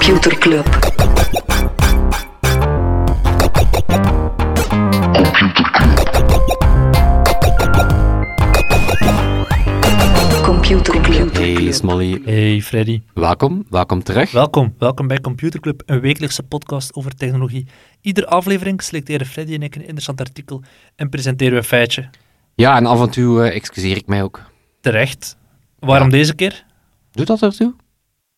Computer Club. Computer Club. Hey Smolly, Hey Freddy. welkom, welkom terug. Welkom, welkom bij Computer Club, een wekelijkse podcast over technologie. Iedere aflevering selecteren Freddy en ik een interessant artikel en presenteren we een feitje. Ja, en af en toe eh, excuseer ik mij ook. Terecht. Waarom Ja. deze keer? Doe dat ertoe?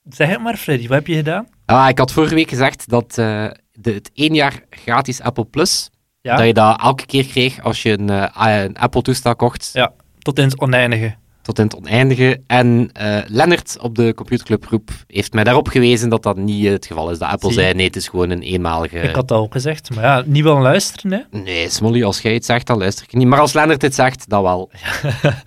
Zeg het maar Freddy, wat heb je gedaan? Ah, ik had vorige week gezegd dat eh, de, het één jaar gratis Apple Plus, Ja, dat je dat elke keer kreeg als je een, eh, een Apple-toestel kocht, ja tot in het oneindige. Tot in het oneindige. En eh Lennart op de Computerclub groep heeft mij daarop gewezen dat dat niet het geval is. Dat Apple Zie zei, nee, het is gewoon een eenmalige... Ik had dat ook gezegd, maar ja, niet wel luisteren hè. Nee, Smolly, als jij het zegt, dan luister ik niet. Maar als Lennart het zegt, dan wel.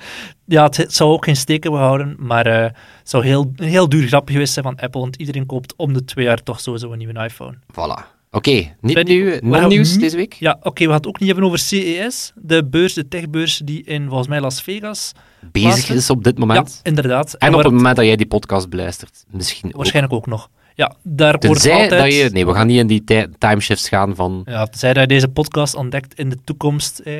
Ja, het, het zou ook geen steken behouden, maar eh, het zou heel, een heel duur grapje geweest zijn van Apple, want iedereen koopt om de twee jaar toch sowieso een nieuwe iPhone. Voilà. Oké, niet gaan non-nieuws niet- deze week? Ja, oké, we gaan het ook niet hebben over CES, de beurs, de techbeurs die in, volgens mij, Las Vegas Bezig is op dit moment. Ja, inderdaad. En op het moment dat jij die podcast beluistert, misschien. Waarschijnlijk ook nog. Ja, daar wordt altijd... dat je... Nee, we gaan niet in die ti- timeshifts gaan van... Ja, tenzij dat je deze podcast ontdekt in de toekomst. Eh.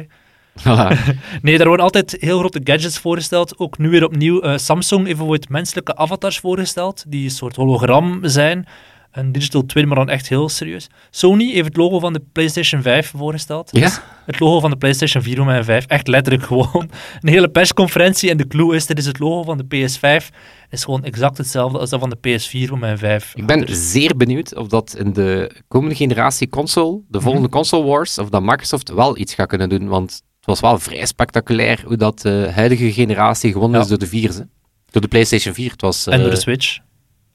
Nee, daar worden altijd heel grote gadgets voorgesteld. Ook nu weer opnieuw. eh, Samsung heeft bijvoorbeeld menselijke avatars voorgesteld, die een soort hologram zijn. Een digital twin, maar dan echt heel serieus. Sony heeft het logo van de PlayStation 5 voorgesteld. Ja? Dus het logo van de PlayStation 4 om en 5. Echt letterlijk gewoon. Een hele persconferentie en de clue is, dit is het logo van de PS5. is gewoon exact hetzelfde als dat van de PS4 om en 5. Ik ben zeer benieuwd of dat in de komende generatie console, de volgende console wars, of dat Microsoft wel iets gaat kunnen doen, want het was wel vrij spectaculair hoe dat de huidige generatie gewonnen Ja. is door de 4. Door de PlayStation 4. Het was, En door de eh, Switch.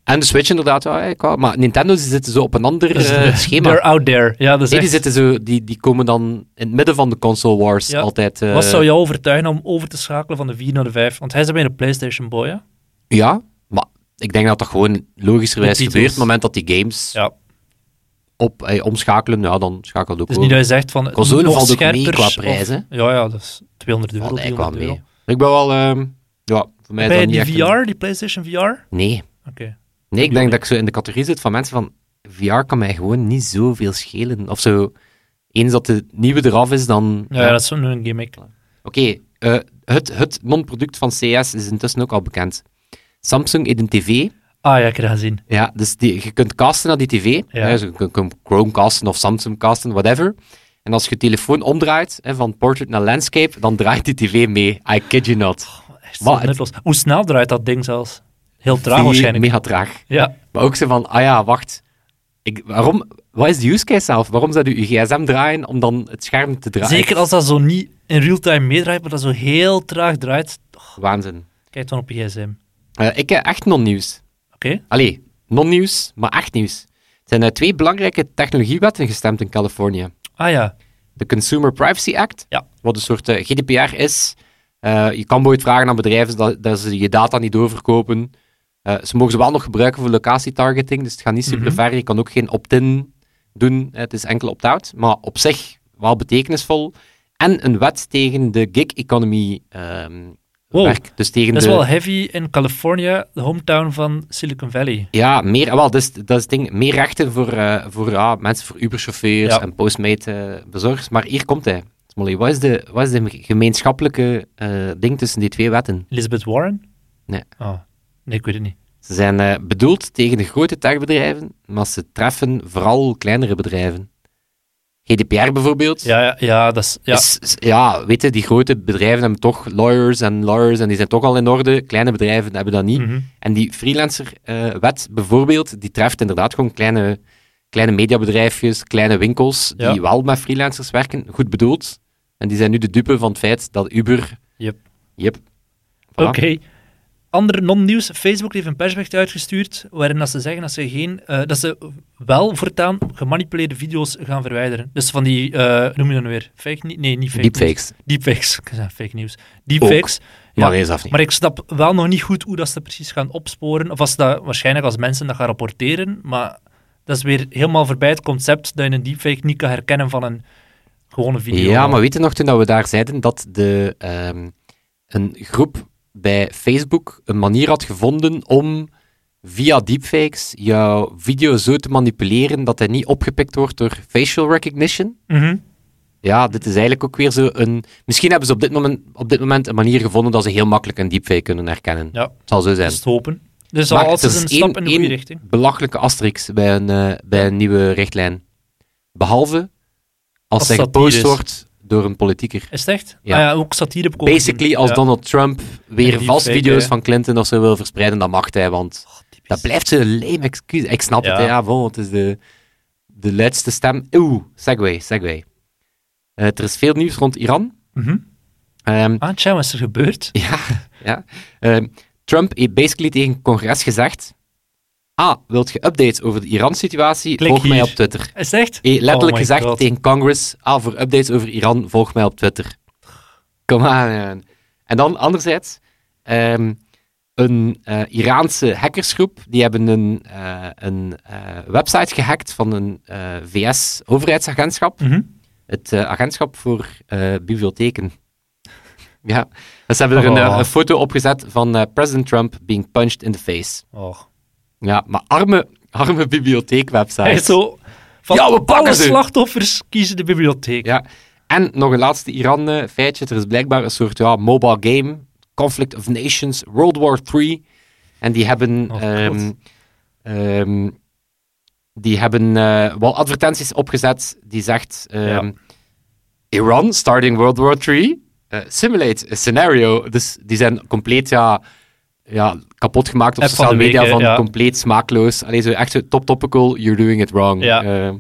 En de Switch inderdaad, ja, maar Nintendo die zitten zo op een ander Dus eh, de- schema. They're out there. Ja, dat is Nee, die, echt- zitten zo, die, die komen dan in het midden van de console wars Ja. altijd. eh, Wat zou jou overtuigen om over te schakelen van de 4 naar de 5? Want hij is bij de PlayStation Boy, hè? Ja, maar ik denk dat dat gewoon logischerwijs gebeurt. Op het moment dat die games Ja. op, eh, omschakelen, ja, dan schakelt het ook is over. niet dat je zegt van... Console valt ook mee qua of- hè? Ja, ja, dat is 200 euro, Valt eigenlijk 300 wel euro. mee. Ik ben wel... ehm, ja, voor mij is Bij dat niet die echt VR, een- die PlayStation VR? Oké. Nee. Nee, ik denk dat ik zo in de categorie zit van mensen van... VR kan mij gewoon niet zoveel schelen. Of zo... Eens dat de nieuwe eraf is, dan... Ja, dat is zo'n gimmick. Oké, eh, het, het non-product van CS is intussen ook al bekend. Samsung heeft een tv. Ah ja, ik heb dat gezien. Ja, dus die, je kunt casten naar die tv. Ja. Hè, dus je kunt- kunt Chromecasten of Samsung casten, whatever. En als je telefoon omdraait, hè, van portrait naar landscape, dan draait die tv mee. I kid you not. Echt Maar het-. Hoe snel draait dat ding zelfs? Heel traag waarschijnlijk. Mega traag. Ja. Maar ook zo van, ah ja, wacht. Ik, waarom, wat is de use case zelf? Waarom zou je je gsm draaien om dan het scherm te draaien? Zeker als dat zo niet in real-time meedraait, maar dat zo heel traag draait. Waanzin. Kijk dan op je gsm. Eh, ik heb echt non-nieuws. Oké? Allee, non-nieuws, maar echt nieuws. Er zijn twee belangrijke technologiewetten gestemd in Californië. Ah ja. De Consumer Privacy Act, Ja. wat een soort eh, GDPR is. Eh, je kan bijvoorbeeld vragen aan bedrijven dat, dat ze je data niet doorverkopen. Eh, ze mogen ze wel nog gebruiken voor locatietargeting, dus het gaat niet super Mhm. ver. Je kan ook geen opt-in doen, eh, het is enkel opt-out. Maar op zich wel betekenisvol. En een wet tegen de gig economy Wow. werk. Dus tegen Dat is de... wel heavy in California, de hometown van Silicon Valley. Ja, meer, ah, wel, dat, is, dat is ding, meer rechten voor, eh, voor ja, mensen, voor Uber-chauffeurs Ja. en Postmate-bezorgers. maar hier komt hij. Smolly, wat is de, wat is de gemeenschappelijke eh, ding tussen die twee wetten? Elizabeth Warren? Nee. Oh, nee, ik weet het niet. Ze zijn eh, bedoeld tegen de grote techbedrijven, maar ze treffen vooral kleinere bedrijven. GDPR bijvoorbeeld. Ja, ja, ja dat is... Ja. Is, ja, weet je, die grote bedrijven hebben toch lawyers en lawyers en die zijn toch al in orde. Kleine bedrijven hebben dat niet. Mhm. En die freelancer-wet bijvoorbeeld, die treft inderdaad gewoon kleine, kleine mediabedrijfjes, kleine winkels, die wel met freelancers werken, goed bedoeld. En die zijn nu de dupe van het feit dat Uber... Yep. Yep. Voilà. Oké. Andere non-nieuws. Facebook heeft een persbericht uitgestuurd waarin dat ze zeggen dat ze, geen, eh, dat ze wel voortaan gemanipuleerde video's gaan verwijderen. Dus van die, eh noem je dat nou weer? Fake Nee, niet fake Deepfakes. news. Deepfakes. Ik fake nieuws. Deepfakes. Ja, Maar eens af niet. Maar ik snap wel nog niet goed hoe dat ze precies gaan opsporen. Of als dat waarschijnlijk als mensen dat gaan rapporteren. Maar dat is weer helemaal voorbij het concept dat je een deepfake niet kan herkennen van een gewone video. Ja, maar weet je nog toen dat we daar zeiden dat de, ehm, een groep bij Facebook een manier had gevonden om via deepfakes jouw video zo te manipuleren dat hij niet opgepikt wordt door facial recognition. Mhm. Ja, dit is eigenlijk ook weer zo een... Misschien hebben ze op dit moment, op dit moment een manier gevonden dat ze heel makkelijk een deepfake kunnen herkennen. Ja, Het zal zo zijn. dat is te hopen. Dus Maar het is een stap in de goede richting. belachelijke asterix bij een, eh, bij een nieuwe richtlijn. Behalve als Als zij satire gepost is. wordt door een politieker. Is het echt? Ja. Ah ja, ook satire Basically, als Ja. Donald Trump weer vast fake, video's hè. van Clinton of zo wil verspreiden, dan mag hij, want Oh, dat blijft zo'n lame excuus. Ik snap Ja. het, hè, ja, bon, het is de, de luidste stem. Oeh, segway, segway. Eh, er is veel nieuws rond Iran. Mhm. Ehm, Ah, tja, wat is er gebeurd? ja, ja. Ehm, Trump heeft basically tegen het congres gezegd: Ah, wilt je updates over de Iran-situatie? Volg mij op Twitter. Is echt? Heeft letterlijk Oh gezegd God. tegen Congress: Ah, voor updates over Iran, volg mij op Twitter. Kom aan. En dan anderzijds, ehm, een eh, Iraanse hackersgroep, die hebben een, eh, een eh, website gehackt van een VS-overheidsagentschap. Mhm. Het agentschap voor bibliotheken. Ja, dus ze hebben er een, Oh. een foto opgezet van President Trump being punched in the face. Oh. Ja, maar arme, arme bibliotheekwebsite. Echt zo. Van Ja, we pakken alle ze. slachtoffers kiezen de bibliotheek. Ja. En nog een laatste Iran-feitje. Er is blijkbaar een soort ja, mobile game, Conflict of Nations, World War III. En die hebben, Oh, ehm, ehm, die hebben eh, wel advertenties opgezet die zegt ehm, Ja. Iran starting World War III, eh, simulate a scenario. Dus die zijn compleet ja, ja, kapot gemaakt op App sociale media van ja. compleet smaakloos. Allee, zo echt zo top topical, you're doing it wrong. Ja. Eh,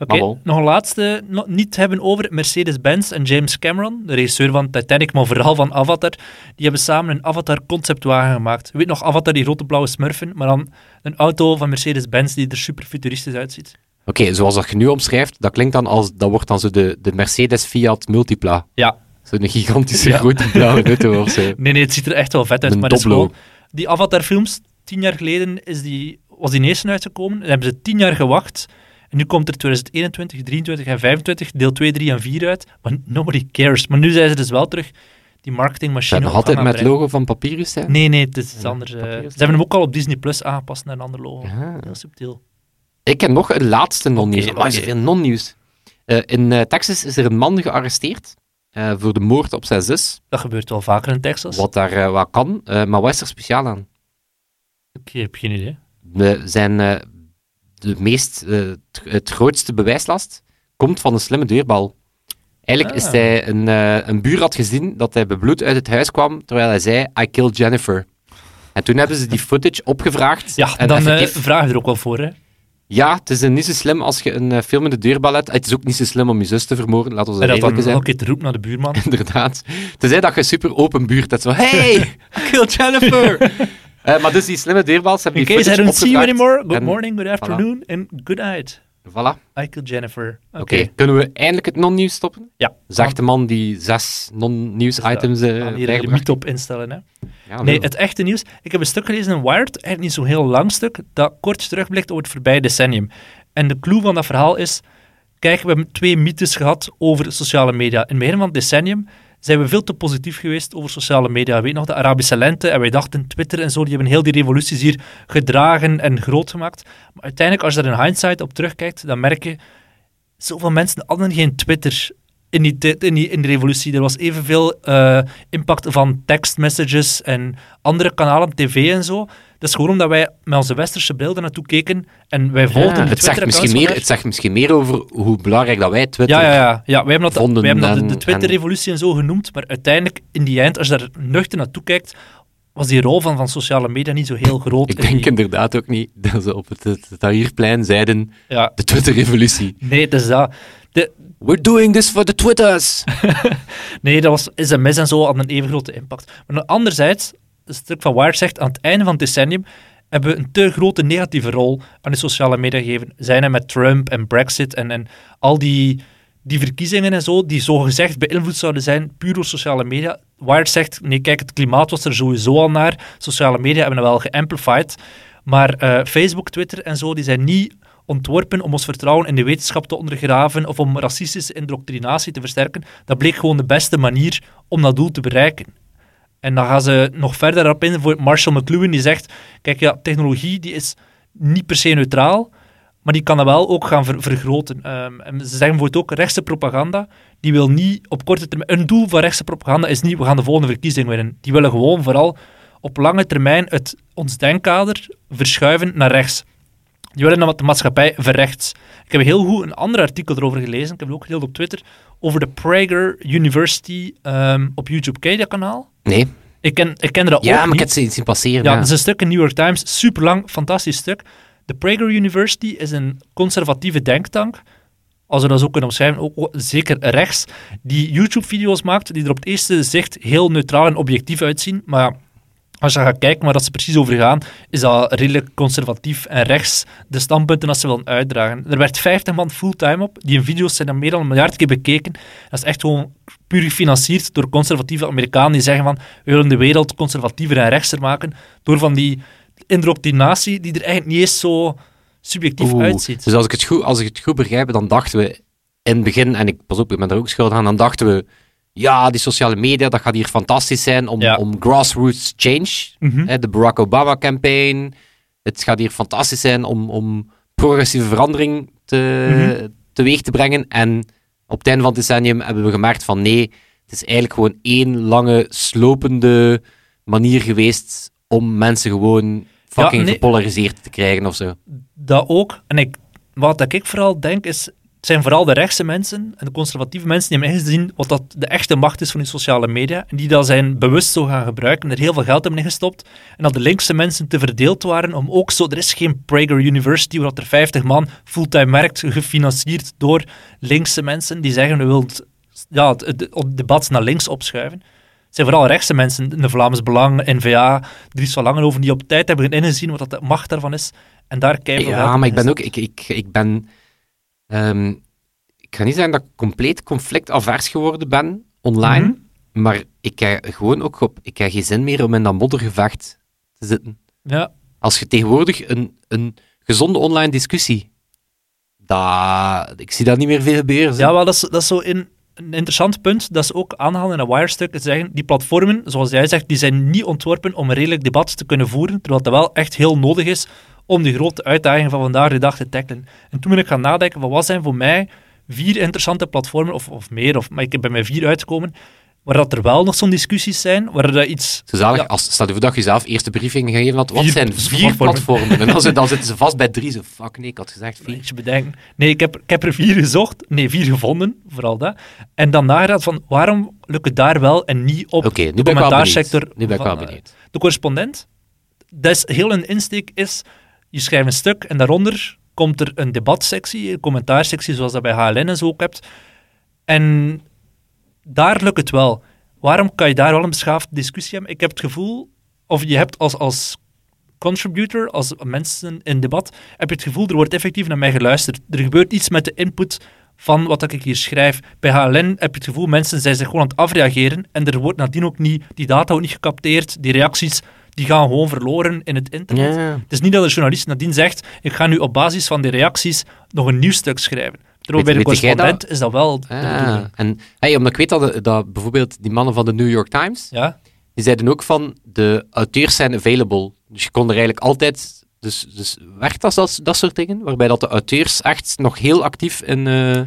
Oké, nog een laatste. no- niet hebben over Mercedes-Benz en James Cameron, de regisseur van Titanic, maar vooral van Avatar. Die hebben samen een Avatar-conceptwagen gemaakt. Je weet nog, Avatar, die grote blauwe smurfen, maar dan een auto van Mercedes-Benz die er super futuristisch uitziet. Oké, zoals dat je nu omschrijft, dat klinkt dan als, dat wordt dan zo de, de Mercedes Fiat Multipla. Ja, Zo'n gigantische Ja. grote blauwe auto of zo. nee, nee, het ziet er echt wel vet uit. Een maar het is gewoon, die Avatar-films, tien jaar geleden is die, was die eerste uitgekomen. Dan hebben ze tien jaar gewacht. En nu komt er 2021, 23 en 25, deel 2, 3 en 4 uit. Maar nobody cares. Maar nu zijn ze dus wel terug die marketingmachine dat nog altijd met het logo van Papyrus zijn? Nee, nee, het is Ja, anders. eh. ze hebben hem ook al op Disney Plus aangepast naar een ander logo. Ja. Heel subtiel. Ik heb nog een laatste non-nieuws. Oké. veel non-nieuws. Eh, in eh, Texas is er een man gearresteerd eh, voor de moord op zijn zus. Dat gebeurt wel vaker in Texas. Wat daar eh, wat kan. Eh, maar wat is er speciaal aan? Ik heb geen idee. We zijn de meest, het, grootste bewijslast komt van een slimme deurbal. Eigenlijk Ah. is hij een, een buur had gezien dat hij bebloed uit het huis kwam, terwijl hij zei, I killed Jennifer. En toen hebben ze die footage opgevraagd. Ja, en dan effectief- vraag je er ook wel voor. Hè. Ja, het is eh, niet zo slim als je een uh, filmende deurbal hebt. Het is ook niet zo slim om je zus te vermoorden, laten we En dat eerlijk zijn. keer te roepen naar de buurman. Inderdaad. Tenzij dat je super open buurt hebt, zo, hey, I killed Jennifer. Eh, maar dus die slimme deurbals hebben In die case I don't see you anymore, good en- morning, good afternoon and good night. Voilà. Killed Jennifer. Oké. Oké, kunnen we eindelijk het non-nieuws stoppen? Ja. Zegt de man die zes non-nieuws-items eh hier een op instellen. Hè. Ja, Nee, het echte nieuws. Ik heb een stuk gelezen in Wired, eigenlijk niet zo'n heel lang stuk, dat kort terugblikt op het voorbije decennium. En de clue van dat verhaal is, kijk, we hebben twee mythes gehad over sociale media. In het begin van het decennium zijn we veel te positief geweest over sociale media. Weet nog, de Arabische lente, en wij dachten Twitter en zo, die hebben heel die revoluties hier gedragen en groot gemaakt. Maar uiteindelijk, als je daar in hindsight op terugkijkt, dan merk je, zoveel mensen hadden geen Twitter in die, in die, in revolutie. Er was evenveel eh, impact van tekstmessages en andere kanalen, tv en zo. Dat is gewoon omdat wij met onze westerse bril er naartoe keken en wij volgden Ja, het, zegt misschien meer, het zegt misschien meer over hoe belangrijk dat wij Twitter... Ja, ja, ja. ja wij hebben dat, vonden wij hebben dat de, en- de Twitter-revolutie en zo genoemd, maar uiteindelijk, in die eind, als je daar nuchter naartoe kijkt, was die rol van, van sociale media niet zo heel groot. Ik in denk die- inderdaad ook niet dat ze op het, het, Tahrirplein zeiden ja, de Twitter-revolutie. nee, het is dat. De, We're doing this for the Twitters! Nee, dat was sms en zo hadden een even grote impact. Maar anderzijds, het stuk van Wired zegt, aan het einde van het decennium hebben we een te grote negatieve rol aan de sociale media gegeven. Zijn er met Trump en Brexit en, en al die, die verkiezingen en zo, die zogezegd beïnvloed zouden zijn, puur door sociale media. Wired zegt, nee kijk, het klimaat was er sowieso al naar. Sociale media hebben dat wel geamplified. Maar eh, Facebook, Twitter en zo, die zijn niet ontworpen om ons vertrouwen in de wetenschap te ondergraven of om racistische indoctrinatie te versterken. Dat bleek gewoon de beste manier om dat doel te bereiken. En dan gaan ze nog verder op in voor Marshall McLuhan, die zegt, kijk ja, technologie die is niet per se neutraal, maar die kan dat wel ook gaan ver- vergroten. Ehm, en ze zeggen bijvoorbeeld ook, rechtse propaganda, die wil niet op korte termijn... Een doel van rechtse propaganda is niet, we gaan de volgende verkiezing winnen. Die willen gewoon vooral op lange termijn het, ons denkkader verschuiven naar rechts. Die willen dat de maatschappij verrechts. Ik heb heel goed een ander artikel erover gelezen, ik heb het ook gedeeld op Twitter, over de Prager University ehm, op YouTube. Ken je dat kanaal? Nee. Ik, ken, ik kende dat Ja, ook maar ik heb het zien passeren. Ja, Ja, dat is een stuk in New York Times, super lang, fantastisch stuk. De Prager University is een conservatieve denktank, als we dat zo kunnen omschrijven, ook, ook zeker rechts, die YouTube-video's maakt die er op het eerste zicht heel neutraal en objectief uitzien. Maar ja, als je gaat kijken waar dat ze precies over gaan, is dat redelijk conservatief en rechts de standpunten dat ze willen uitdragen. Er werd 50 man fulltime op, die video's zijn dan meer dan een miljard keer bekeken. Dat is echt gewoon puur gefinancierd door conservatieve Amerikanen die zeggen van we willen de wereld conservatiever en rechtser maken door van die indoctrinatie die er eigenlijk niet eens zo subjectief Oeh, uitziet. Dus als ik, het goed, als ik het goed begrijp, dan dachten we in het begin, en ik, pas op, ik ben er ook schuldig aan, dan dachten we, ja, die sociale media, dat gaat hier fantastisch zijn om, Ja. om grassroots change, Mhm. hè, de Barack Obama campaign, het gaat hier fantastisch zijn om, om progressieve verandering te, Mhm. teweeg te brengen. En op het einde van het decennium hebben we gemerkt van nee, het is eigenlijk gewoon één lange, slopende manier geweest om mensen gewoon fucking nee. gepolariseerd te krijgen of zo. Dat ook. En ik, wat dat ik vooral denk is, het zijn vooral de rechtse mensen en de conservatieve mensen die hebben ingezien wat dat de echte macht is van die sociale media en die dat zijn bewust zo gaan gebruiken en er heel veel geld hebben ingestopt en dat de linkse mensen te verdeeld waren om ook zo, er is geen Prager University waar er 50 man fulltime werkt, gefinancierd door linkse mensen die zeggen we willen het- ja, het, het- het debat naar links opschuiven. Het zijn vooral rechtse mensen, de Vlaams Belang, N-VA, Dries van Langenhoven, die op tijd hebben ingezien wat dat de macht daarvan is. En daar kijken we Ja, maar ik ben ook, ik, ik, ik ben, ehm, ik ga niet zeggen dat ik compleet conflictavers geworden ben online, Mhm. maar ik krijg gewoon ook op, ik krijg geen zin meer om in dat moddergevecht te zitten. Ja, Als je tegenwoordig een, een gezonde online discussie, dat, ik zie dat niet meer veel gebeuren. ja wel, dat is, dat is zo in, een interessant punt. Dat is ook aanhalen in een Wirestuk. Te zeggen, die platformen, zoals jij zegt, die zijn niet ontworpen om een redelijk debat te kunnen voeren, terwijl dat wel echt heel nodig is om die grote uitdagingen van vandaag de dag te tackelen. En toen ben ik gaan nadenken, van wat zijn voor mij vier interessante platformen, of, of meer, of, maar ik heb bij mij vier uitgekomen, waar dat er wel nog zo'n discussies zijn, waar er iets... Zalig, Ja. als, stel je voor dat je zelf eerste briefing gegeven had, wat Vier zijn vier platformen. platformen? En dan, zit- dan zitten ze vast bij drie, zo, fuck nee, ik had gezegd vier. Beetje bedenken. Nee, ik heb, ik heb er vier gezocht. Nee, vier gevonden, vooral dat. En dan nagedacht van, waarom lukt het daar wel en niet op Oké, nu de ben ik wel benieuwd. commentaarsector? Nu ben ik van, wel eh, benieuwd. De correspondent, dat is heel een insteek is, je schrijft een stuk en daaronder komt er een debatsectie, een commentaarsectie, zoals dat bij HLN en zo ook hebt. En daar lukt het wel. Waarom kan je daar wel een beschaafde discussie hebben? Ik heb het gevoel, of je hebt als, als contributor, als mensen in debat, heb je het gevoel, er wordt effectief naar mij geluisterd. Er gebeurt iets met de input van wat ik hier schrijf. Bij HLN heb je het gevoel, mensen zijn zich gewoon aan het afreageren en er wordt nadien ook niet, die data wordt niet gecapteerd, die reacties die gaan gewoon verloren in het internet. Ja. Het is niet dat de journalist nadien zegt, ik ga nu op basis van die reacties nog een nieuw stuk schrijven. Terwijl bij de correspondent is dat wel de Ah, en hey, omdat ik weet dat, dat bijvoorbeeld die mannen van de New York Times, Ja? die zeiden ook van de auteurs zijn available. Dus je kon er eigenlijk altijd. Dus, dus werkt dat, dat, dat soort dingen? Waarbij dat de auteurs echt nog heel actief in. eh,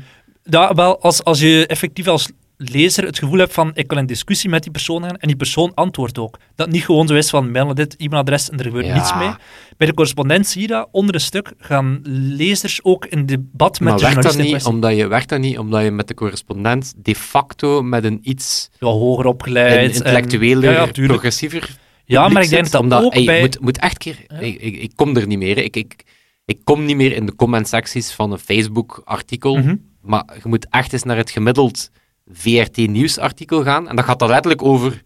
Ja, wel, als, als je effectief als lezer het gevoel hebt van ik kan in discussie met die persoon gaan en die persoon antwoordt ook. Dat niet gewoon zo is van mail naar dit e-mailadres en er gebeurt Ja. niets mee. Bij de correspondent zie je dat, onder een stuk gaan lezers ook in debat met maar de werkt dat, niet omdat je, werkt dat niet omdat je met de correspondent de facto met een iets hoger een opgeleid. intellectueler, en, ja, progressiever. Ja, maar ik denk zit, dat omdat, ook bij... moet, moet echt keer. Ik, ik, ik kom er niet meer. Ik, ik, ik kom niet meer in de comment-secties van een Facebook-artikel. Mhm. Maar je moet echt eens naar het gemiddeld VRT-nieuwsartikel gaan. En dat gaat dan letterlijk over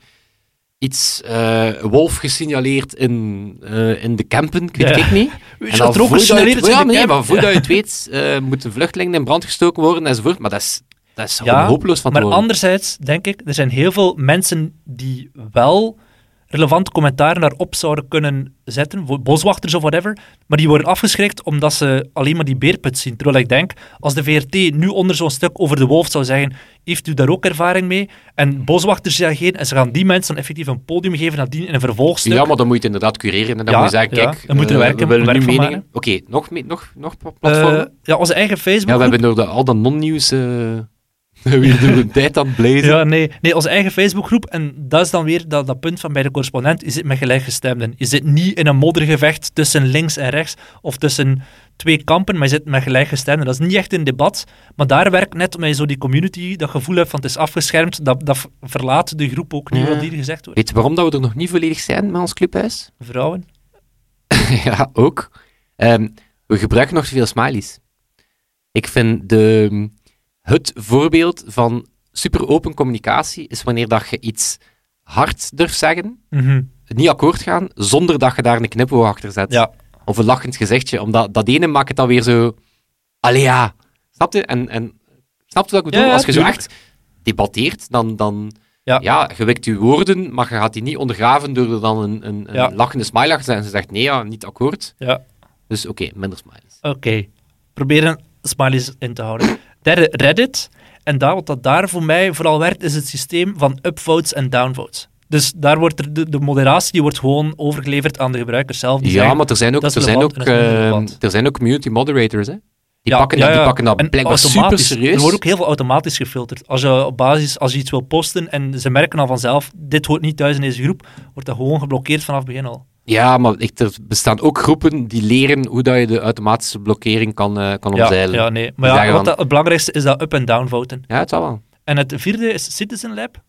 iets eh, wolf gesignaleerd in, eh, in de campen. Ik weet Ja. ik niet. Weet En je wat er ook gesignaleerd is ja, nee, maar voordat je het weet, eh, moeten vluchtelingen in brand gestoken worden enzovoort. Maar dat is, dat is Ja, hopeloos van te Maar worden. anderzijds denk ik, er zijn heel veel mensen die wel relevante commentaren daarop zouden kunnen zetten, boswachters of whatever, maar die worden afgeschrikt omdat ze alleen maar die beerput zien. Terwijl ik denk, als de VRT nu onder zo'n stuk over de wolf zou zeggen, heeft u daar ook ervaring mee? En boswachters reageren en ze gaan die mensen dan effectief een podium geven nadien in een vervolgstuk. Ja, maar dan moet je het inderdaad cureren. En dan Ja, moet je zeggen, ja, kijk, dan moeten we eh, werken- we willen werk nu van meningen. Oké, nog, me- nog, nog platformen? Eh, ja, onze eigen Facebook. ja, we hebben door de, al dat non-nieuws eh, weer door de tijd aan het blazen. Ja, nee, nee, onze eigen Facebookgroep. En dat is dan weer dat, dat punt van bij de correspondent. Je zit met gelijkgestemden. Je zit niet in een moddergevecht tussen links en rechts of tussen twee kampen, maar je zit met gelijkgestemden. Dat is niet echt een debat. Maar daar werkt net omdat je zo die community, dat gevoel hebt van het is afgeschermd, dat, dat verlaat de groep ook niet Ja. wat hier gezegd wordt. Weet je waarom dat we er nog niet volledig zijn met ons clubhuis? Vrouwen. ja, ook. Ehm, we gebruiken nog te veel smileys. Ik vind de, het voorbeeld van super open communicatie is wanneer dat je iets hard durft zeggen, Mhm. niet akkoord gaan, zonder dat je daar een knipoog achter zet. Ja. Of een lachend gezichtje. Omdat dat ene maakt het dan weer zo... Allee ja. Snap je? En, en, snap je wat ik bedoel? Ja, ja, Als je zo echt debatteert, dan... dan Ja. ja. je wikt je woorden, maar je gaat die niet ondergraven door er dan een, een, een lachende smile achter te zetten. En ze zegt, nee, ja, niet akkoord. Ja. Dus oké, minder smileys. Oké. Proberen smileys in te houden. Derde, Reddit. En daar, wat dat daar voor mij vooral werkt, is het systeem van upvotes en downvotes. Dus daar wordt er, de, de moderatie die wordt gewoon overgeleverd aan de gebruikers zelf. Die Ja, zeggen, maar er zijn ook, er zijn ook, eh, relevant. er zijn ook community moderators, hè. Die, Ja, pakken, ja, dat, die pakken dat En blijkbaar super serieus. Er wordt ook heel veel automatisch gefilterd. Als je op basis, als je iets wil posten en ze merken al vanzelf, dit hoort niet thuis in deze groep, wordt dat gewoon geblokkeerd vanaf het begin al. Ja, maar ik, er bestaan ook groepen die leren hoe dat je de automatische blokkering kan, eh, kan Ja, omzeilen. ja, nee. Die Maar ja, wat dat, het belangrijkste is dat up- en downvoten. Ja, het zal wel. En het vierde is Citizen Lab.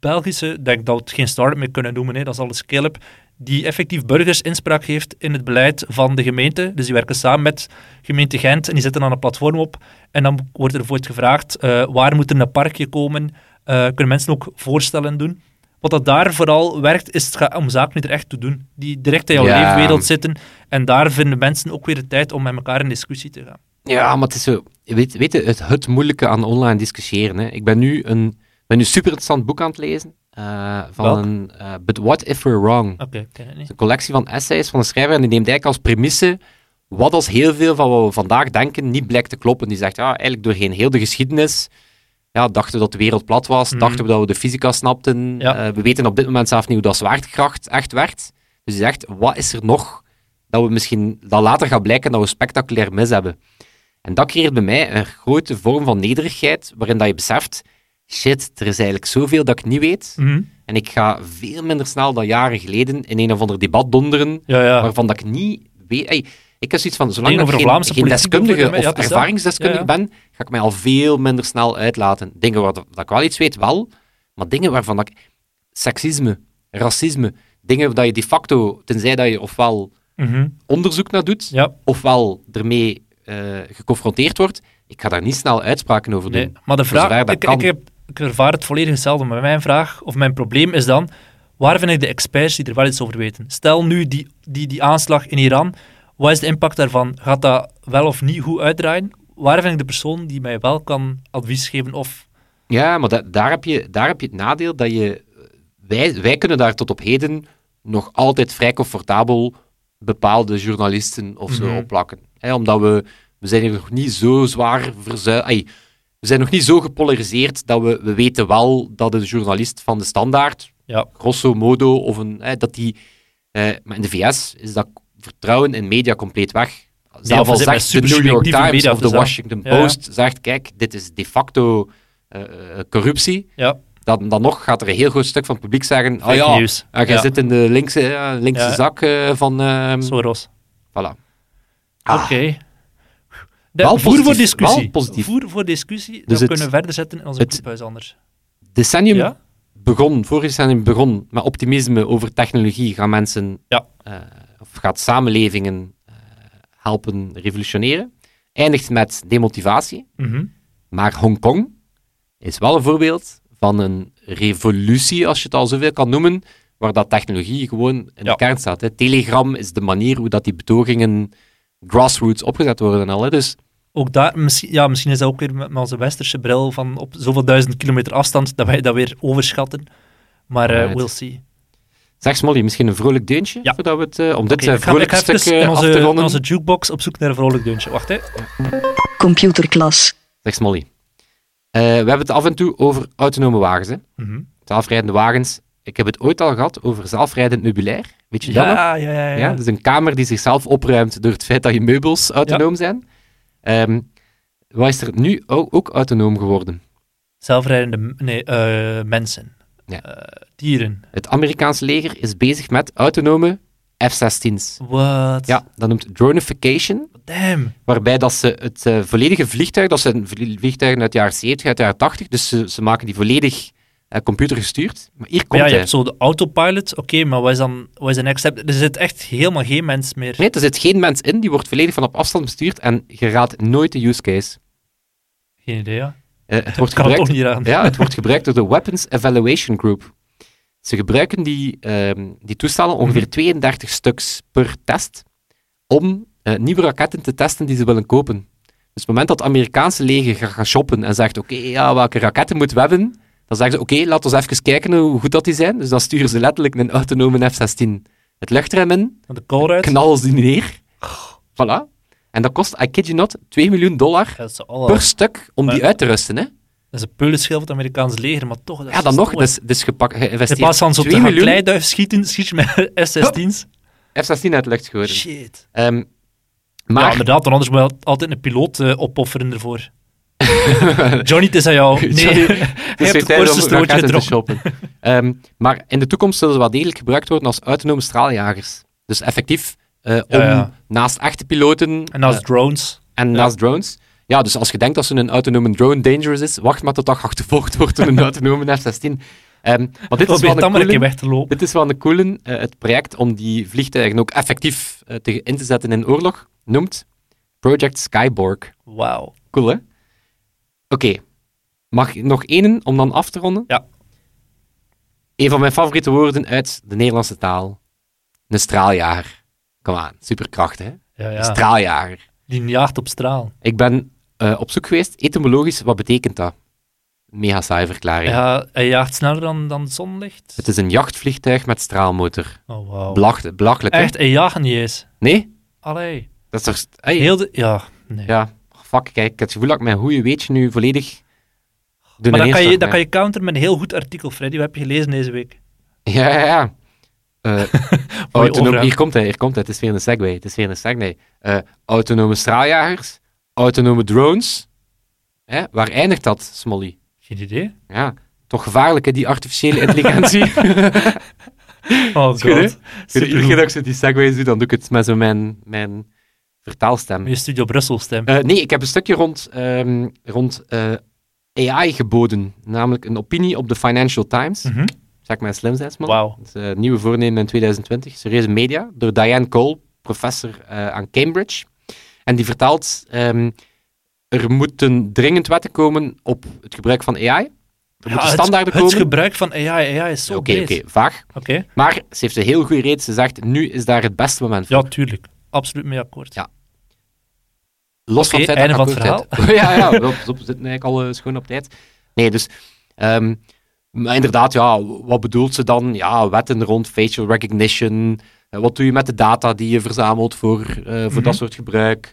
Belgische, ik denk dat we het geen start-up meer kunnen noemen, hè, dat is al een scale-up, die effectief burgers inspraak heeft in het beleid van de gemeente. Dus die werken samen met gemeente Gent en die zetten dan een platform op. En dan wordt er voor het gevraagd, eh, waar moet er een parkje komen? Eh, kunnen mensen ook voorstellen doen? Wat dat daar vooral werkt, is het om zaken er echt toe doen. Die direct in jouw Ja. leefwereld zitten. En daar vinden mensen ook weer de tijd om met elkaar in discussie te gaan. Ja, maar het is zo... Weet, weet je, het, het moeilijke aan online discussiëren. Hè. Ik ben nu een ben nu super interessant boek aan het lezen. eh, van Welk? een... eh, But What If We're Wrong? Een collectie van essays van een schrijver en die neemt eigenlijk als premisse wat als heel veel van wat we vandaag denken niet blijkt te kloppen. Die zegt, ja, eigenlijk doorheen heel de geschiedenis ja, dachten we dat de wereld plat was, Mhm. dachten we dat we de fysica snapten. Ja. Eh, we weten op dit moment zelf niet hoe dat zwaartekracht echt werkt. Dus die zegt, wat is er nog dat we misschien dat later gaat blijken dat we spectaculair mis hebben. En dat creëert bij mij een grote vorm van nederigheid, waarin dat je beseft, shit, er is eigenlijk zoveel dat ik niet weet. Mhm. En ik ga veel minder snel dan jaren geleden in een of ander debat donderen, Ja, ja. waarvan dat ik niet weet... ik heb zoiets van, zolang ik geen, deskundige of ja, dat. ervaringsdeskundige Ja, ja. ben, ga ik mij al veel minder snel uitlaten. Dingen waar dat, ik wel iets weet, wel, maar dingen waarvan dat ik... Seksisme, racisme, dingen dat je de facto, tenzij dat je ofwel Mhm. onderzoek naar doet, ofwel ermee eh, geconfronteerd wordt, ik ga daar niet snel uitspraken over doen. nee. Maar de Voor vraag, ik, kan. ik, heb, ik ervaar het volledig hetzelfde, maar mijn vraag, of mijn probleem is dan, waar vind ik de experts die er wel iets over weten? Stel nu die, die, die aanslag in Iran, wat is de impact daarvan? Gaat dat wel of niet goed uitdraaien? Waar vind ik de persoon die mij wel kan advies geven of... Ja, maar da- daar, heb je, daar heb je het nadeel dat je... Wij, wij kunnen daar tot op heden nog altijd vrij comfortabel bepaalde journalisten of zo opplakken. Hè, omdat we... We zijn hier nog niet zo zwaar verzuild... We zijn nog niet zo gepolariseerd dat we, we weten wel dat een journalist van de standaard, Ja, grosso modo, of een, dat die... eh, maar in de VS is dat vertrouwen in media compleet weg. of Zelf we al zegt de New York Times of de. Washington. Post, zegt, kijk, dit is de facto eh, eh, corruptie. ja. Dan, dan nog gaat er een heel groot stuk van het publiek zeggen, oh Fake ja, news. ah, jij Ja. zit in de linkse, linkse Ja. zak eh, van... ehm Soros. voilà. Ah, Oké. De- Wel voer positief, voor discussie. wel positief. Voer voor discussie. Dus dat het- kunnen we verder zetten in onze het- clubhuis anders. Decennium Ja? begon, vorig decennium begon met optimisme over technologie. Gaan mensen, Ja. Gaat samenlevingen eh, helpen revolutioneren. Eindigt met demotivatie. Mhm. Maar Hongkong is wel een voorbeeld van een revolutie, als je het al zoveel kan noemen, waar dat technologie gewoon in Ja. de kern staat. Hè. Telegram is de manier hoe dat die betogingen grassroots opgezet worden al. Hè. Dus Ook daar, misschien, ja, misschien is dat ook weer met, onze westerse bril van op zoveel duizend kilometer afstand dat wij dat weer overschatten. Maar eh we'll see. Zeg Smolly, misschien een vrolijk deuntje? Ja. Voordat we het, eh, om dit Oké, eh, ik ga, stuk eh, in af te onze, ronden. in onze jukebox op zoek naar een vrolijk deuntje. Wacht, hè. computerklas, Zeg Smolly. Eh, we hebben het af en toe over autonome wagens. Hè? Mhm. Zelfrijdende wagens. Ik heb het ooit al gehad over zelfrijdend meubilair. Weet je dat nog? Ja, ja, ja. ja. Ja, dus een kamer die zichzelf opruimt door het feit dat je meubels autonoom zijn. Ehm, wat is er nu ook, ook autonoom geworden? Zelfrijdende nee, eh, mensen. Ja. Eh, dieren. Het Amerikaanse leger is bezig met autonome F-16's. Wat? Ja, dat noemt dronification, Damn. waarbij dat ze het eh, volledige vliegtuig, dat zijn vlie- vliegtuigen uit de jaren 70, uit de jaren 80, dus ze, ze maken die volledig eh, computergestuurd. Maar hier komt ja, je hij. hebt zo de autopilot. Oké, maar wat is dan wat is next step? Er zit echt helemaal geen mens meer. Nee, er zit geen mens in, die wordt volledig van op afstand bestuurd en je raadt nooit de use case. Geen idee, ja. Eh, het, wordt gebruikt, toch niet aan. ja, het wordt gebruikt door de Weapons Evaluation Group. Ze gebruiken die, ehm, die toestellen ongeveer Mhm. 32 stuks per test om eh, nieuwe raketten te testen die ze willen kopen. Dus op het moment dat het Amerikaanse leger gaat gaan shoppen en zegt, oké, ja, welke raketten moeten we hebben? Dan zeggen ze, oké, laten we even kijken hoe goed dat die zijn. Dus dan sturen ze letterlijk een autonome F-16 het luchtruim in, de knallen ze die neer. Voilà. En dat kost, I kid you not, 2 miljoen dollar per stuk om die uit te rusten. Hè? Dat is een peulenschil van het Amerikaanse leger, maar toch. Dat Ja, dan nog. gestoord. Dus, dus gepakt, In geïnvesteerd plaats van zo te 2 gaan miljoen kleiduif schieten, schiet je met S-16's. F-16 uit de lucht gegooid. Shit. Ehm, Maar... Ja, inderdaad, dan anders moet je altijd een piloot eh, opofferen ervoor. Johnny, het is aan jou. Nee, Johnny, je het strootje raketten te. Ehm, maar in de toekomst zullen ze wel degelijk gebruikt worden als autonome straaljagers. Dus effectief om Ja, ja. naast echte piloten En als eh, drones. en naast drones. Ja, dus als je denkt dat zo'n autonome drone dangerous is, wacht maar tot dat achtervolgd wordt door een autonome F-16. Ehm, maar dit is, wel een maar een keer coole, weg te lopen. dit is wel een coole, eh, het project om die vliegtuigen ook effectief eh, te, in te zetten in oorlog, noemt Project Skyborg. Wauw. Cool, hè? Oké. Mag ik nog één om dan af te ronden? Ja. Een van mijn favoriete woorden uit de Nederlandse taal. Een straaljager. Kom aan, superkracht, hè? Ja, ja. straaljager. Die jaagt op straal. Ik ben eh, op zoek geweest, etymologisch, wat betekent dat? Mega saai verklaring. Ja, hij jaagt sneller dan, dan zonlicht. Het is een jachtvliegtuig met straalmotor. Oh. Belach- belachelijk, hè? Echt, hij jaagt niet eens. Nee? Allee. Dat is toch... hey, Heel de... Ja, nee. Ja, fuck, kijk, ik heb het gevoel dat ik mijn goede weetje nu volledig... doe maar dan kan, je, dan kan je counteren met een heel goed artikel, Freddy. Wat heb je gelezen deze week? Ja, ja, ja. Eh, autonoom, hier komt hij, hier komt hij. Het is weer een segway. Het is weer een segway. Eh, autonome straaljagers, autonome drones. Hè? Waar eindigt dat, Smolly? Geen idee. Ja, toch gevaarlijk, hè, die artificiële intelligentie. Oh god. Iedere keer dat ik zo die segways doe, dan doe ik het met zo mijn, mijn vertaalstem. Je Studio Brussel stem. Eh, nee, ik heb een stukje rond, ehm, rond AI geboden. Namelijk een opinie op de Financial Times. Mhm. Zeg maar slim zijn, man. Wauw. Het is, eh, nieuwe voornemen in 2020. Serieuze media. Door Diane Cole, professor eh, aan Cambridge. En die vertelt... ehm, er moeten dringend wetten komen op het gebruik van AI. Er Ja, moeten het, standaarden het komen. gebruik van AI, AI is zo Oké, vaag. Oké. Maar ze heeft een heel goede reden. Ze zegt, nu is daar het beste moment voor. Ja, tuurlijk. Absoluut mee akkoord. Ja. Los van het feit einde dat van het heb. ja, ja, we we zitten eigenlijk al eh, schoon op tijd. Nee, dus... ehm, maar inderdaad, ja, wat bedoelt ze dan? Ja, wetten rond facial recognition. Eh, wat doe je met de data die je verzamelt voor, eh, voor Mhm. dat soort gebruik?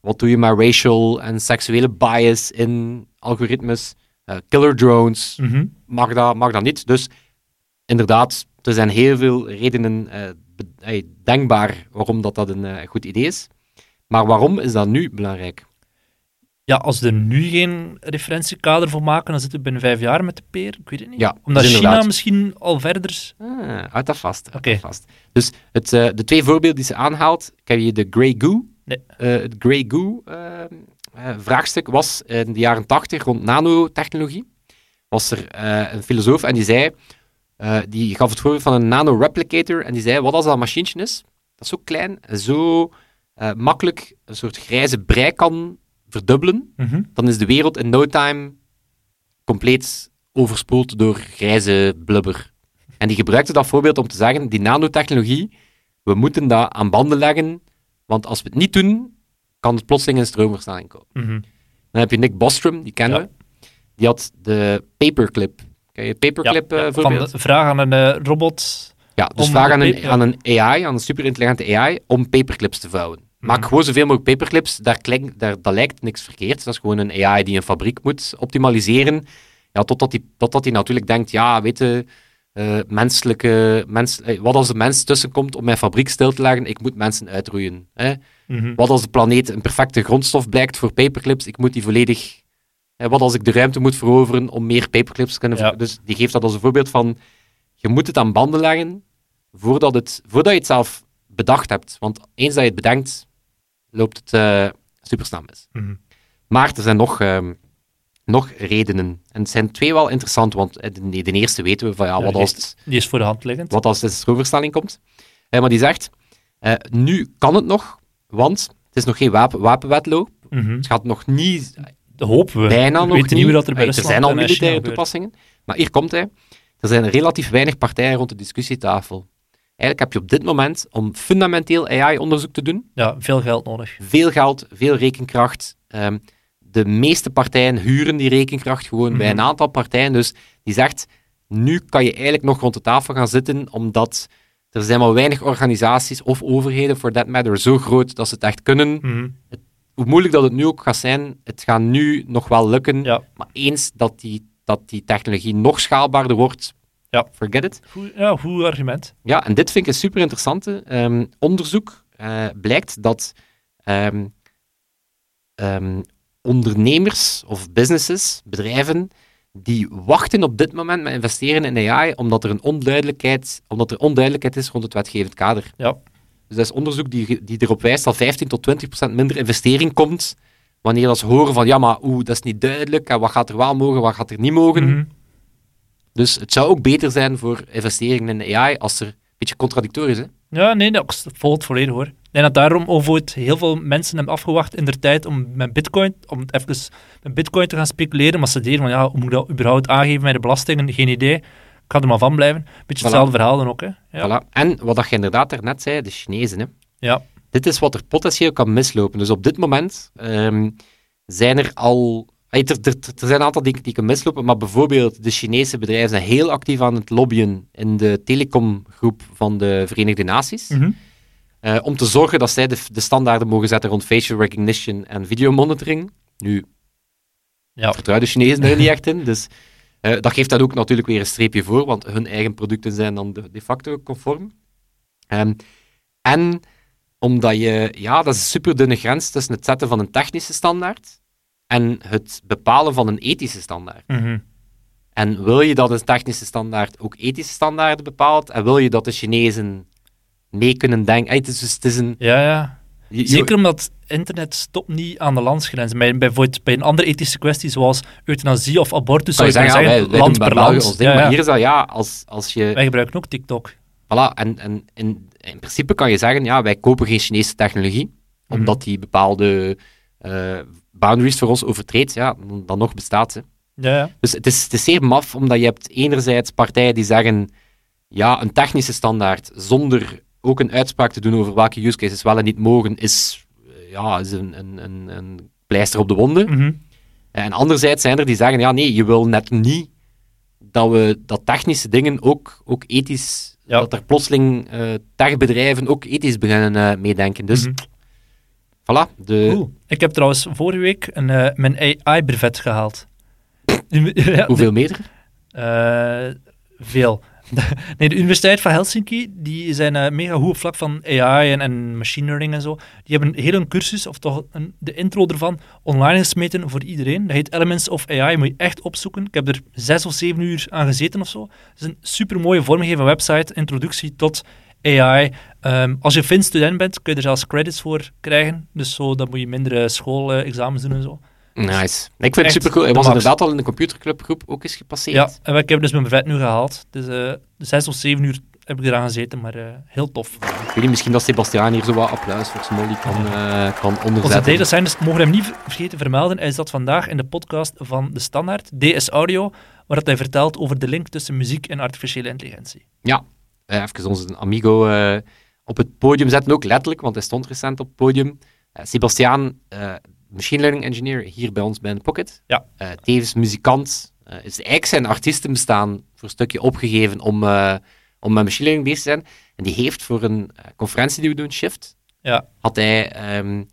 Wat doe je met racial en seksuele bias in algoritmes? Eh, killer drones, Mhm. mag dat, mag dat niet. Dus inderdaad, er zijn heel veel redenen denkbaar waarom dat, dat een goed idee is. Maar waarom is dat nu belangrijk? Ja, als we er nu geen referentiekader voor maken, dan zitten we binnen vijf jaar met de peer. Ik weet het niet. Ja, Omdat dus China misschien al verder is. Ah, houd dat vast. Oké. vast. Dus het, eh, de twee voorbeelden die ze aanhaalt, ken je de Grey Goo? Nee. Eh, het Grey Goo eh, vraagstuk was in de jaren 80 rond nanotechnologie. Was er een filosoof en die zei, die gaf het voorbeeld van een nanoreplicator en die zei, wat als dat een machientje is, dat is zo klein zo makkelijk een soort grijze brei kan verdubbelen, Mhm. dan is de wereld in no time compleet overspoeld door grijze blubber. En die gebruikte dat voorbeeld om te zeggen, die nanotechnologie, we moeten dat aan banden leggen, want als we het niet doen, kan het plotseling in stroomversnelling komen. Mhm. Dan heb je Nick Bostrom, die kennen Ja. we. Die had de paperclip. Ken je paperclip Ja, eh, ja, van voorbeeld? de vraag aan een eh, robot Ja, dus vraag aan een, aan een AI, aan een superintelligente AI, om paperclips te vouwen. Maak Mhm. gewoon zoveel mogelijk paperclips, daar, daar dat lijkt niks verkeerd. Dat is gewoon een AI die een fabriek moet optimaliseren. Ja, totdat die, totdat die natuurlijk denkt, ja, weet je, eh, menselijke, mens, eh, wat als de mens tussenkomt om mijn fabriek stil te leggen, ik moet mensen uitroeien. Hè? Mhm. Wat als de planeet een perfecte grondstof blijkt voor paperclips, ik moet die volledig... hè, wat als ik de ruimte moet veroveren om meer paperclips te kunnen... Ja. Dus die geeft dat als een voorbeeld van, je moet het aan banden leggen voordat, het, voordat je het zelf bedacht hebt. Want eens dat je het bedenkt, loopt het eh supersnel mis. Mhm. Maar er zijn nog, ehm, nog redenen. En het zijn twee wel interessant, want eh, de, de eerste weten we van, ja, wat als het Die is voor de hand liggend. wat als de komt. Eh, maar die zegt, nu kan het nog, want het is nog geen wapen, wapenwetloop. Mhm. Het gaat nog niet, Dat hopen we. bijna we nog weten niet. hoe dat er bij er zijn al militaire toepassingen. Maar hier komt hij. Er zijn relatief weinig partijen rond de discussietafel. Eigenlijk heb je op dit moment, om fundamenteel AI-onderzoek te doen, Ja, veel geld nodig. veel geld, veel rekenkracht. Ehm, de meeste partijen huren die rekenkracht gewoon bij Mhm. een aantal partijen. Dus die zegt, nu kan je eigenlijk nog rond de tafel gaan zitten, omdat er zijn maar weinig organisaties of overheden, for that matter, zo groot dat ze het echt kunnen. Mhm. Hoe moeilijk dat het nu ook gaat zijn, het gaat nu nog wel lukken. Ja. Maar eens dat die, dat die technologie nog schaalbaarder wordt, Ja. forget it. Goed, ja, goed argument. Ja, en dit vind ik een super interessante. Ehm, onderzoek eh, blijkt dat ehm, ehm, ondernemers of businesses, bedrijven, die wachten op dit moment met investeren in AI omdat er een onduidelijkheid, omdat er onduidelijkheid is rond het wetgevend kader. Ja. Dus dat is onderzoek die, die erop wijst dat 15 tot 20 procent minder investering komt wanneer dat ze horen van ja, maar oeh, dat is niet duidelijk en wat gaat er wel mogen, wat gaat er niet mogen. Mhm. Dus het zou ook beter zijn voor investeringen in AI als er een beetje contradictorisch is. Ja, nee, dat volgt het volledig hoor. Denk dat daarom ooit heel veel mensen hebben afgewacht in de tijd om met bitcoin, om het even met bitcoin te gaan speculeren, maar ze deden van ja, hoe moet ik dat überhaupt aangeven met de belastingen? Geen idee. Ik ga er maar van blijven. Beetje Voilà. hetzelfde verhaal dan ook, hè. Ja. Voilà. En wat dat je inderdaad daarnet zei, de Chinezen. Hè. Ja. Dit is wat er potentieel kan mislopen. Dus op dit moment ehm, zijn er al... Er, er, er zijn een aantal dingen die kunnen mislopen, maar bijvoorbeeld de Chinese bedrijven zijn heel actief aan het lobbyen in de telecomgroep van de Verenigde Naties. Mhm. eh, om te zorgen dat zij de, de standaarden mogen zetten rond facial recognition en videomonitoring. Nu, Ja. vertrouw de Chinezen daar niet echt in, dus eh, dat geeft dan ook natuurlijk weer een streepje voor, want hun eigen producten zijn dan de, de facto conform. Ehm, en omdat je, ja, dat is een super dunne grens tussen het zetten van een technische standaard en het bepalen van een ethische standaard. Mhm. En wil je dat een technische standaard ook ethische standaarden bepaalt, en wil je dat de Chinezen mee kunnen denken, Hey, het is, dus- het is een... ja, ja. je- Zeker omdat internet stopt niet aan de landsgrenzen. Bij, bijvoorbeeld bij een andere ethische kwestie, zoals euthanasie of abortus, zou je zeggen, ja, wij, wij land doen per bij België land. ons ding, Ja, maar hier is dat, ja, als, als je... Wij gebruiken ook TikTok. Voilà, en, en in, in principe kan je zeggen, ja, wij kopen geen Chinese technologie, Mhm. omdat die bepaalde eh, boundaries voor ons overtreedt, ja, dan, dan nog bestaat ze. Ja, ja. Dus het is, het is zeer maf, omdat je hebt enerzijds partijen die zeggen, ja, een technische standaard, zonder ook een uitspraak te doen over welke use cases wel en niet mogen, is, eh, ja, is een, een, een, een pleister op de wonden. Mhm. En anderzijds zijn er die zeggen, ja, nee, je wil net niet dat we dat technische dingen ook, ook ethisch, Ja. dat er plotseling eh techbedrijven ook ethisch beginnen eh, meedenken. Dus, Mhm. Voilà. De, Cool. Ik heb trouwens vorige week een, eh, mijn AI-brevet gehaald. Ja, Hoeveel meter? Eh, veel. nee, de Universiteit van Helsinki, die zijn eh, mega goed op vlak van AI en, en machine learning en zo. Die hebben heel een cursus, of toch een, de intro ervan, online gesmeten voor iedereen. Dat heet Elements of AI, moet je echt opzoeken. Ik heb er zes of zeven uur aan gezeten of zo. Het is een super mooie vormgegeven website, introductie tot AI. Ehm, als je Fin-student bent, kun je er zelfs credits voor krijgen. Dus zo, dan moet je minder schoolexamens doen en zo. Nice. Ik vind het super cool. Hij was max. inderdaad al in de computerclubgroep ook eens gepasseerd. Ja, en ik heb dus mijn brevet nu gehaald. Dus eh, zes of zeven uur heb ik eraan gezeten, maar eh, heel tof. Ik weet niet, misschien dat Sebastiaan hier zo wat applaus voor Smolly kan, eh kan Onze onderzetten. data scientist mogen hem niet vergeten vermelden. Hij zat vandaag in de podcast van De Standaard, DS Audio, waar dat hij vertelt over de link tussen muziek en artificiële intelligentie. Ja, even onze amigo op het podium zetten, ook letterlijk, want hij stond recent op het podium. Eh, Sebastiaan, eh, machine learning engineer, hier bij ons bij de Pocket. Ja. Eh, tevens muzikant. is eigenlijk zijn artiestenbestaan voor een stukje opgegeven om, om met machine learning bezig te zijn. En die heeft voor een conferentie die we doen, Shift, Ja. had hij ehm,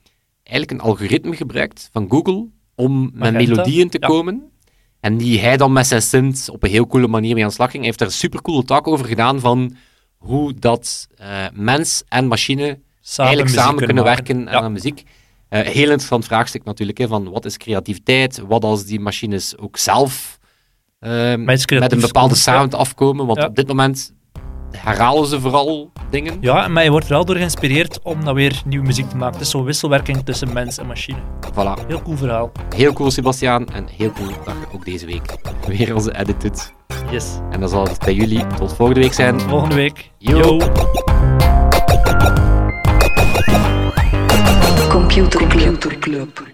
eigenlijk een algoritme gebruikt van Google om met melodieën te ja. komen. En die hij dan met zijn synth op een heel coole manier mee aan de slag ging. Hij heeft daar een supercoole talk over gedaan van hoe dat eh, mens en machine Samen eigenlijk samen kunnen maken. werken Ja. aan muziek. Eh, heel interessant vraagstuk natuurlijk, hè, van wat is creativiteit? Wat als die machines ook zelf ehm, met een bepaalde sound afkomen? Want Ja. op dit moment herhalen ze vooral dingen. Ja, maar je wordt er wel door geïnspireerd om dan weer nieuwe muziek te maken. Het is zo'n wisselwerking tussen mens en machine. Voilà. Heel cool verhaal. Heel cool, Sebastiaan. En heel cool dat je ook deze week weer onze edit doet. Yes. En dan zal het bij jullie tot volgende week zijn. Volgende week. Yo. Computer Club.